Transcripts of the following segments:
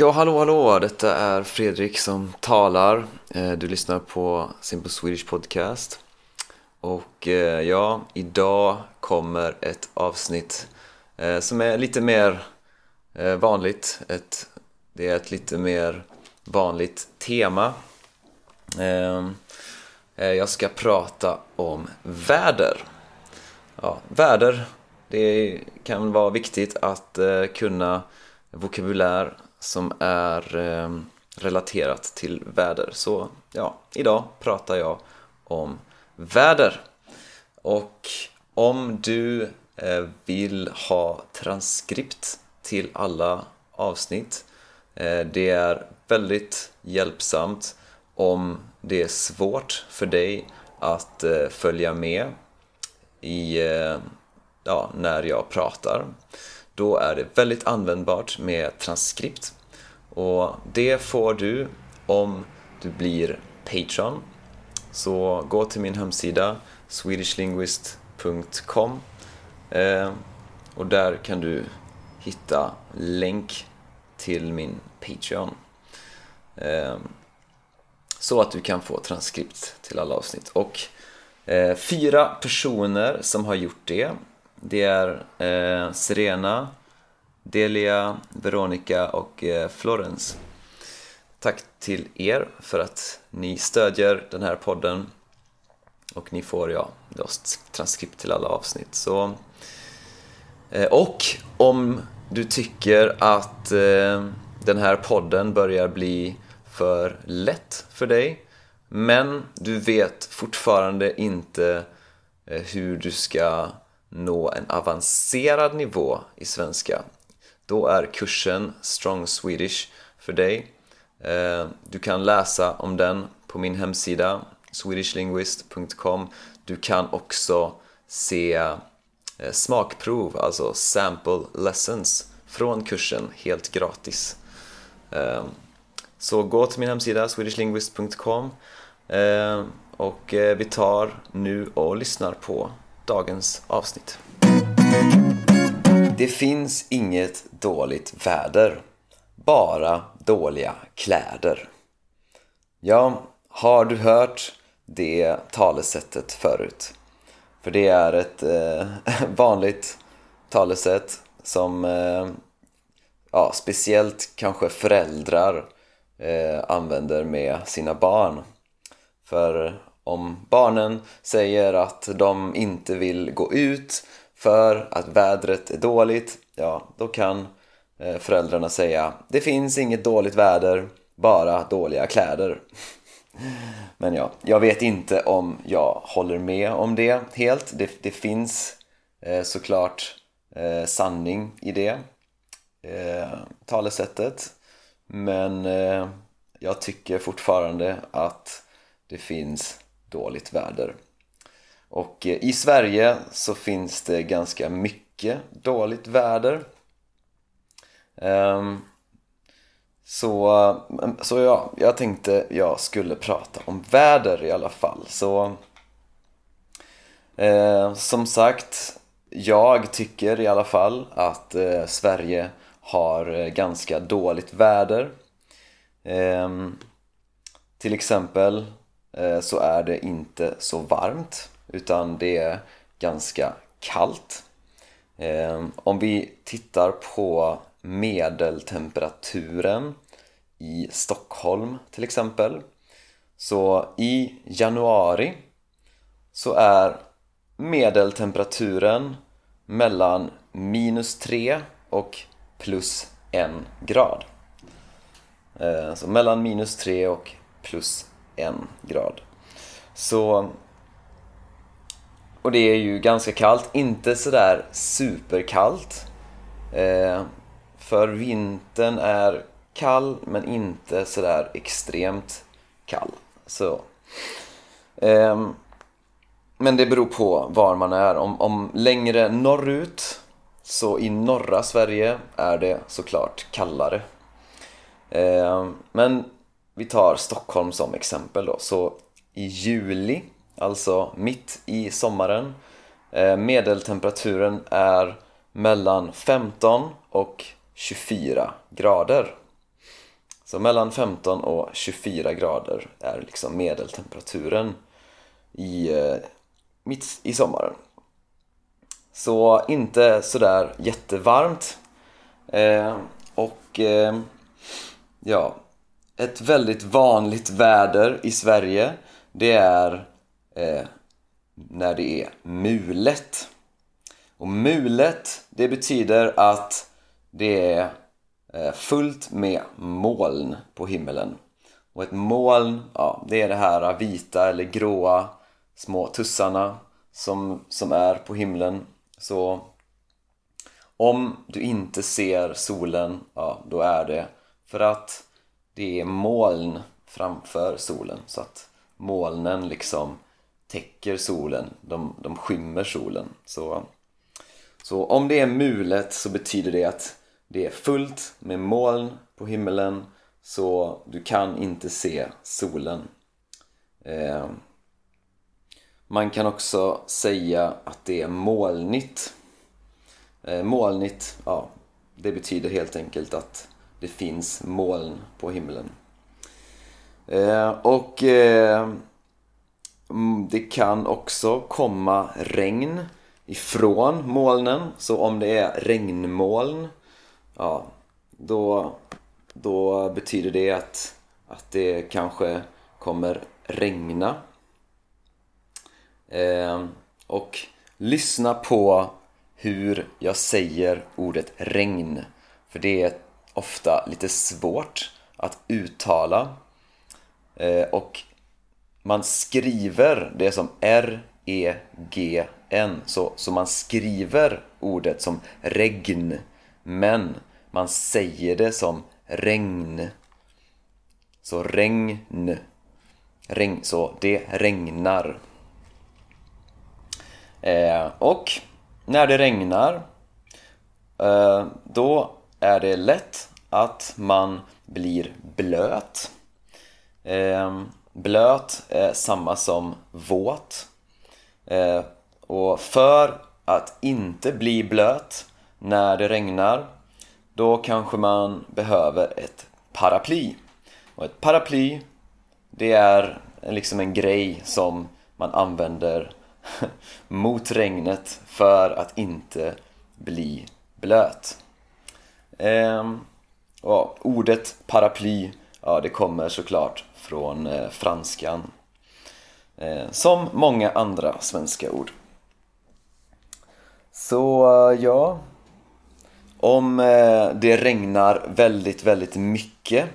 Ja, hallå, hallå! Detta är Fredrik som talar. Eh, du lyssnar på Simple Swedish Podcast. Och eh, ja, idag kommer ett avsnitt eh, som är lite mer vanligt. Ett, det är ett lite mer vanligt tema. Ehm, jag ska prata om väder. Ja, väder, det kan vara viktigt att kunna vokabulär som är eh, relaterat till väder. Så ja, idag pratar jag om väder. Och om du eh, vill ha transkript till alla avsnitt, eh, det är väldigt hjälpsamt om det är svårt för dig att eh, följa med i, eh, ja, när jag pratar. Då är det väldigt användbart med transkript. Och det får du om du blir Patreon. Så gå till min hemsida swedishlinguist.com eh, och där kan du hitta länk till min Patreon. Eh, så att du kan få transkript till alla avsnitt. Och eh, fyra personer som har gjort det. Det är eh, Serena, Delia, Veronica och eh, Florence. Tack till er för att ni stödjer den här podden och ni får ja, transkript till alla avsnitt. Så, eh, och om du tycker att eh, den här podden börjar bli för lätt för dig men du vet fortfarande inte eh, hur du ska nå en avancerad nivå i svenska då är kursen Strong Swedish för dig. Eh, du kan läsa om den på min hemsida swedishlinguist.com Du kan också se eh, smakprov, alltså sample lessons från kursen helt gratis. Eh, så gå till min hemsida swedishlinguist.com och vi tar nu och lyssnar på dagens avsnitt. Det finns inget dåligt väder, bara dåliga kläder. Ja, har du hört det talesättet förut? För det är ett eh, vanligt talesätt som eh, ja, speciellt kanske föräldrar eh, använder med sina barn. För om barnen säger att de inte vill gå ut för att vädret är dåligt, ja, då kan eh, föräldrarna säga det finns inget dåligt väder, bara dåliga kläder. Men ja, jag vet inte om jag håller med om det helt. Det, det finns eh, såklart eh, sanning i det eh, talesättet. Men eh, jag tycker fortfarande att det finns dåligt väder. Och eh, i Sverige så finns det ganska mycket dåligt väder. Ehm, så, eh, så ja, jag tänkte jag skulle prata om väder i alla fall. Så eh, som sagt, jag tycker i alla fall att eh, Sverige har eh, ganska dåligt väder. Ehm, till exempel Eh, så är det inte så varmt utan det är ganska kallt. Eh, om vi tittar på medeltemperaturen i Stockholm till exempel så i januari så är medeltemperaturen mellan minus 3 och plus 1 grad. Eh, så mellan minus 3 och plus en grad. Så och det är ju ganska kallt, inte sådär superkallt. Eh, för vintern är kall men inte sådär extremt kall. Så. Eh, men det beror på var man är. Om, om längre norrut, så i norra Sverige är det såklart kallare. Eh, men vi tar Stockholm som exempel då. Så i juli, alltså mitt i sommaren, eh, medeltemperaturen är mellan 15 och 24 grader. Så mellan 15 och 24 grader är liksom medeltemperaturen i, eh, mitt i sommaren. Så inte sådär jättevarmt. Eh, och eh, ja, ett väldigt vanligt väder i Sverige det är eh, när det är mulet. Och mulet, det betyder att det är eh, fullt med moln på himlen. Och ett moln, ja, det är det här vita eller gråa små tussarna som, som är på himlen. Så om du inte ser solen, ja, då är det för att det är moln framför solen. Så att molnen liksom täcker solen, de, de skymmer solen. Så, så om det är mulet så betyder det att det är fullt med moln på himlen så du kan inte se solen. Eh, man kan också säga att det är molnigt. Eh, molnigt, ja, det betyder helt enkelt att det finns moln på himlen. Eh, och eh, mm, det kan också komma regn ifrån molnen. Så om det är regnmoln, ja, då, då betyder det att, att det kanske kommer regna. Eh, och lyssna på hur jag säger ordet regn. För det är ofta lite svårt att uttala. Eh, och man skriver det som R-E-G-N. Så, så man skriver ordet som regn. Men man säger det som regn. Så regn. regn så det regnar. Eh, och när det regnar eh, då är det lätt att man blir blöt. Ehm, blöt är samma som våt. Ehm, och för att inte bli blöt när det regnar då kanske man behöver ett paraply. Och ett paraply det är liksom en grej som man använder mot regnet för att inte bli blöt. Ehm, Ja, ordet paraply, ja det kommer såklart från eh, franskan. Eh, som många andra svenska ord. Så eh, ja, om eh, det regnar väldigt, väldigt mycket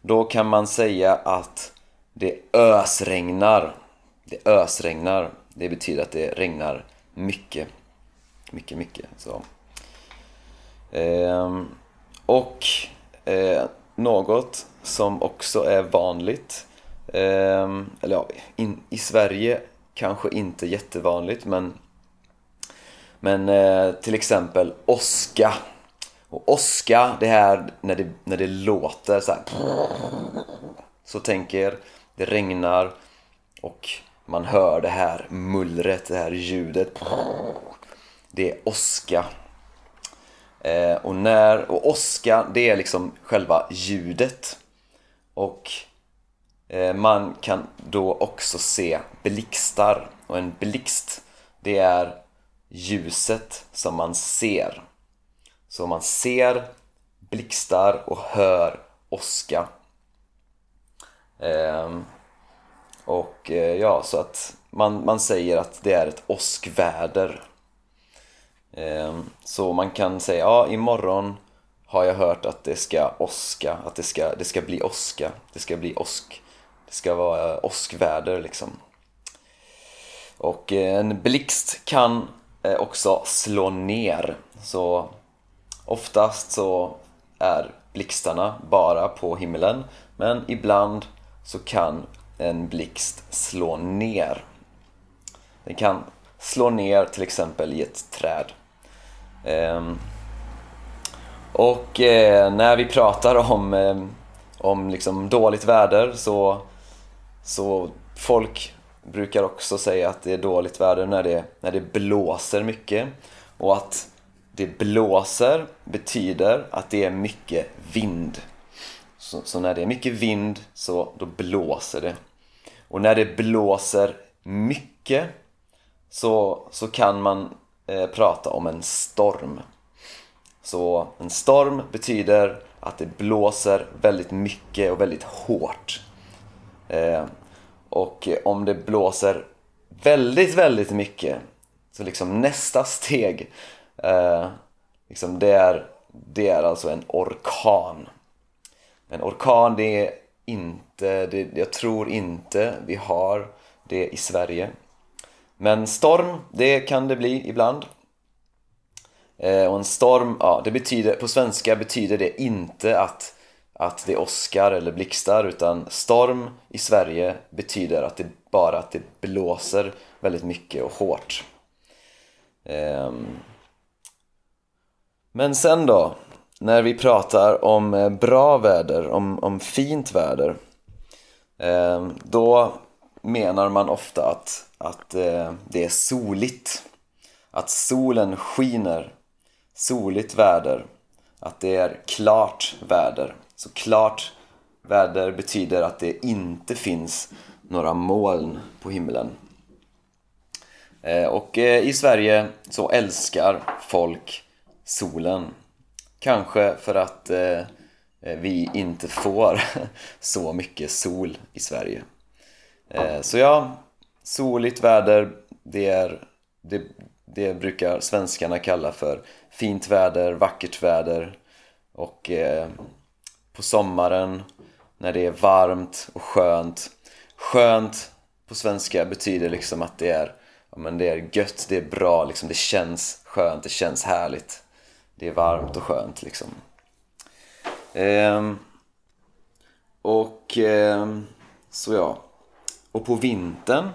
då kan man säga att det ösregnar. Det ösregnar. Det betyder att det regnar mycket. Mycket, mycket. Så. Eh, och eh, något som också är vanligt, eh, eller ja, in, i Sverige kanske inte jättevanligt men, men eh, till exempel åska. Och åska, det här när det, när det låter så här. Så tänker det regnar och man hör det här mullret, det här ljudet. Det är åska. Eh, och, när, och åska, det är liksom själva ljudet. Och eh, man kan då också se blixtar. Och en blixt, det är ljuset som man ser. Så man ser blixtar och hör åska. Eh, och eh, ja, så att man, man säger att det är ett åskväder. Ehm, så man kan säga, ja imorgon har jag hört att det ska åska, att det ska, det ska bli åska, det ska bli åsk. Det ska vara åskväder liksom. Och eh, en blixt kan eh, också slå ner. Så oftast så är blixtarna bara på himlen men ibland så kan en blixt slå ner. Den kan slå ner till exempel i ett träd. Ehm, och eh, när vi pratar om, eh, om liksom dåligt väder så, så folk brukar också säga att det är dåligt väder när det, när det blåser mycket. Och att det blåser betyder att det är mycket vind. Så, så, när det är mycket vind så då blåser det. Och när det blåser mycket så, så kan man eh, prata om en storm. Så en storm betyder att det blåser väldigt mycket och väldigt hårt. Eh, och om det blåser väldigt, väldigt mycket så liksom nästa steg eh, liksom det, är, det är alltså en orkan. En orkan det är inte, det, jag tror inte vi har det i Sverige. Men storm, det kan det bli ibland. Eh, och en storm, ja, det betyder, på svenska betyder det inte att, att det åskar eller blixtar utan storm i Sverige betyder att det bara att det blåser väldigt mycket och hårt. Eh, men sen då, när vi pratar om eh, bra väder, om, om fint väder eh, då menar man ofta att, att eh, det är soligt. Att solen skiner. Soligt väder. Att det är klart väder. Så klart väder betyder att det inte finns några moln på himlen. Eh, och eh, i Sverige så älskar folk solen. Kanske för att eh, eh vi inte får så mycket sol i Sverige. Eh, så ja, soligt väder, det, är, det, det brukar svenskarna kalla för fint väder, vackert väder. Och eh, på sommaren när det är varmt och skönt. Skönt på svenska betyder liksom att det är, ja, men det är gött, det är bra, liksom, det känns skönt, det känns härligt det är varmt och skönt liksom. Eh, och eh, så ja. Och på vintern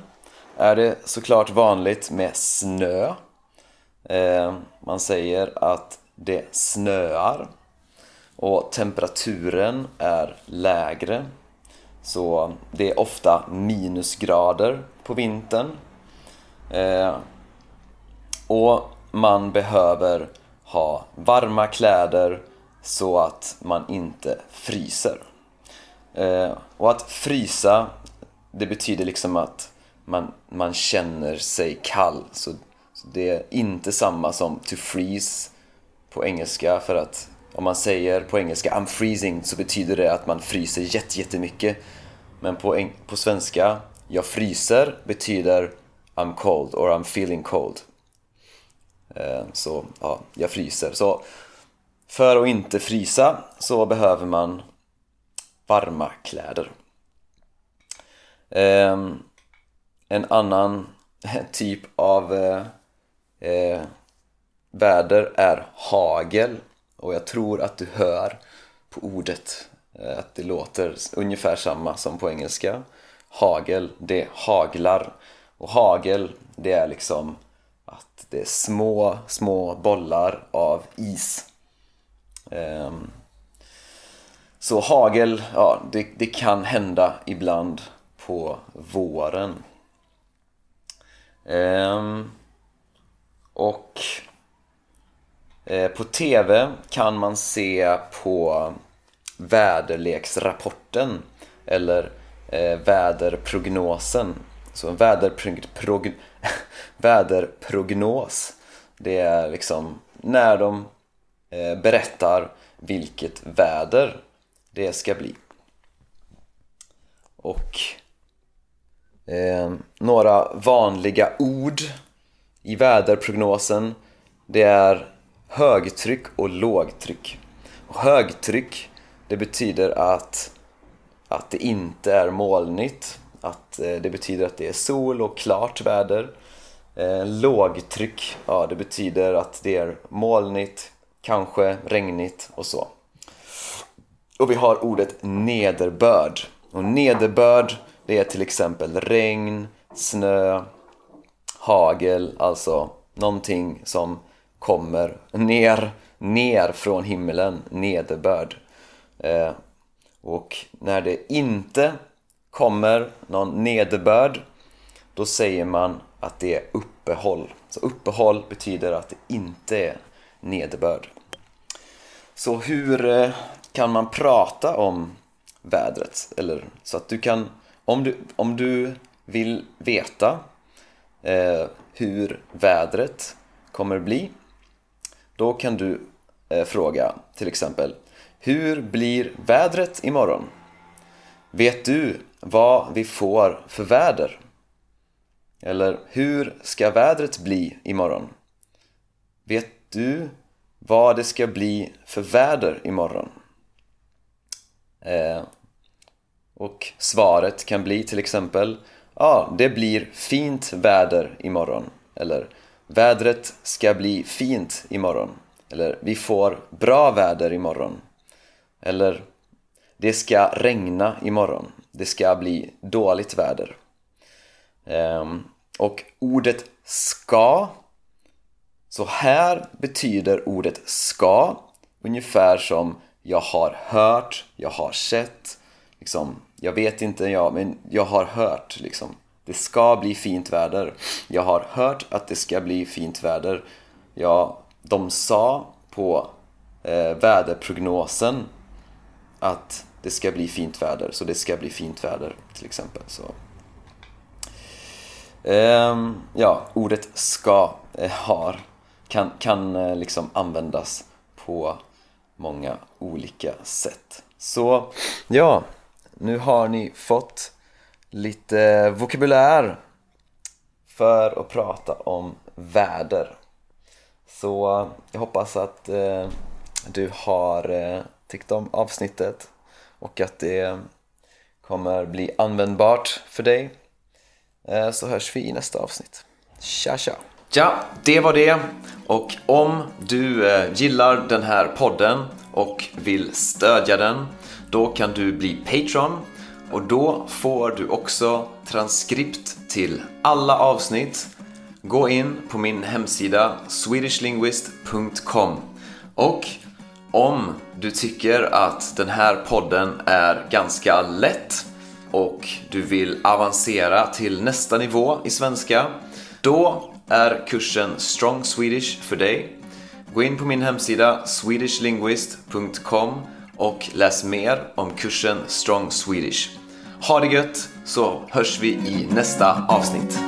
är det såklart vanligt med snö. Eh, man säger att det snöar och temperaturen är lägre. Så det är ofta minusgrader på vintern. Eh, och man behöver ha varma kläder så att man inte fryser. Eh, och att frysa, det betyder liksom att man, man känner sig kall. Så, så det är inte samma som to freeze på engelska för att om man säger på engelska I'm freezing så betyder det att man fryser jättemycket. Men på, på svenska, jag fryser betyder I'm cold or I'm feeling cold. Eh, så ja, jag fryser. Så för att inte frysa så behöver man varma kläder. Ehm, en annan typ av eh, eh, väder är hagel och jag tror att du hör på ordet eh, att det låter ungefär samma som på engelska. Hagel, det haglar och hagel det är liksom att det är små, små bollar av is. Um, så hagel, ja, det, det, kan hända ibland på våren. Ehm, och eh, på TV kan man se på väderleksrapporten eller eh, väderprognosen. Så en väderprog väderprognos. Det är liksom när de eh, berättar vilket väder det ska bli. Och eh, några vanliga ord i väderprognosen det är högtryck och lågtryck. Och högtryck det betyder att, att det inte är molnigt, att eh, det betyder att det är sol och klart väder Eh, lågtryck, ja det betyder att det är molnigt, kanske regnigt och så. Och vi har ordet nederbörd. Och nederbörd, det är till exempel regn, snö, hagel, alltså någonting som kommer ner, ner från himlen, nederbörd. Eh, och när det inte kommer någon nederbörd, då säger man att det är uppehåll. Så uppehåll betyder att det inte är nederbörd. Så hur eh, kan man prata om vädret. Eller så att du kan, om du, om du vill veta eh, hur vädret kommer bli, då kan du eh, fråga till exempel Hur blir vädret imorgon? Vet du vad vi får för väder? Eller hur ska vädret bli imorgon? Vet du vad det ska bli för väder imorgon? Eh, och svaret kan bli till exempel Ja, ah, det blir fint väder imorgon. Eller Vädret ska bli fint imorgon. Eller vi får bra väder imorgon. Eller det ska regna imorgon. Det ska bli dåligt väder. Um, och ordet ska så här betyder ordet ska ungefär som jag har hört, jag har sett, liksom, jag vet inte, ja, men jag har hört liksom. Det ska bli fint väder. Jag har hört att det ska bli fint väder. Ja, de sa på eh, väderprognosen att det ska bli fint väder, så det ska bli fint väder till exempel. Så. Ehm, ja, ordet ska eh, har kan, kan eh, liksom användas på många olika sätt. Så ja, nu har ni fått lite vokabulär för att prata om väder. Så eh, jag hoppas att eh, du har eh, tyckt om avsnittet och att det kommer bli användbart för dig. Eh, så hörs vi i nästa avsnitt. Tja tja! Ja, det var det. Och om du eh, gillar den här podden och vill stödja den, då kan du bli Patreon och då får du också transkript till alla avsnitt. Gå in på min hemsida swedishlinguist.com och om du tycker att den här podden är ganska lätt och du vill avancera till nästa nivå i svenska, då är kursen Strong Swedish för dig. Gå in på min hemsida swedishlinguist.com och läs mer om kursen Strong Swedish. Ha det gött så hörs vi i nästa avsnitt.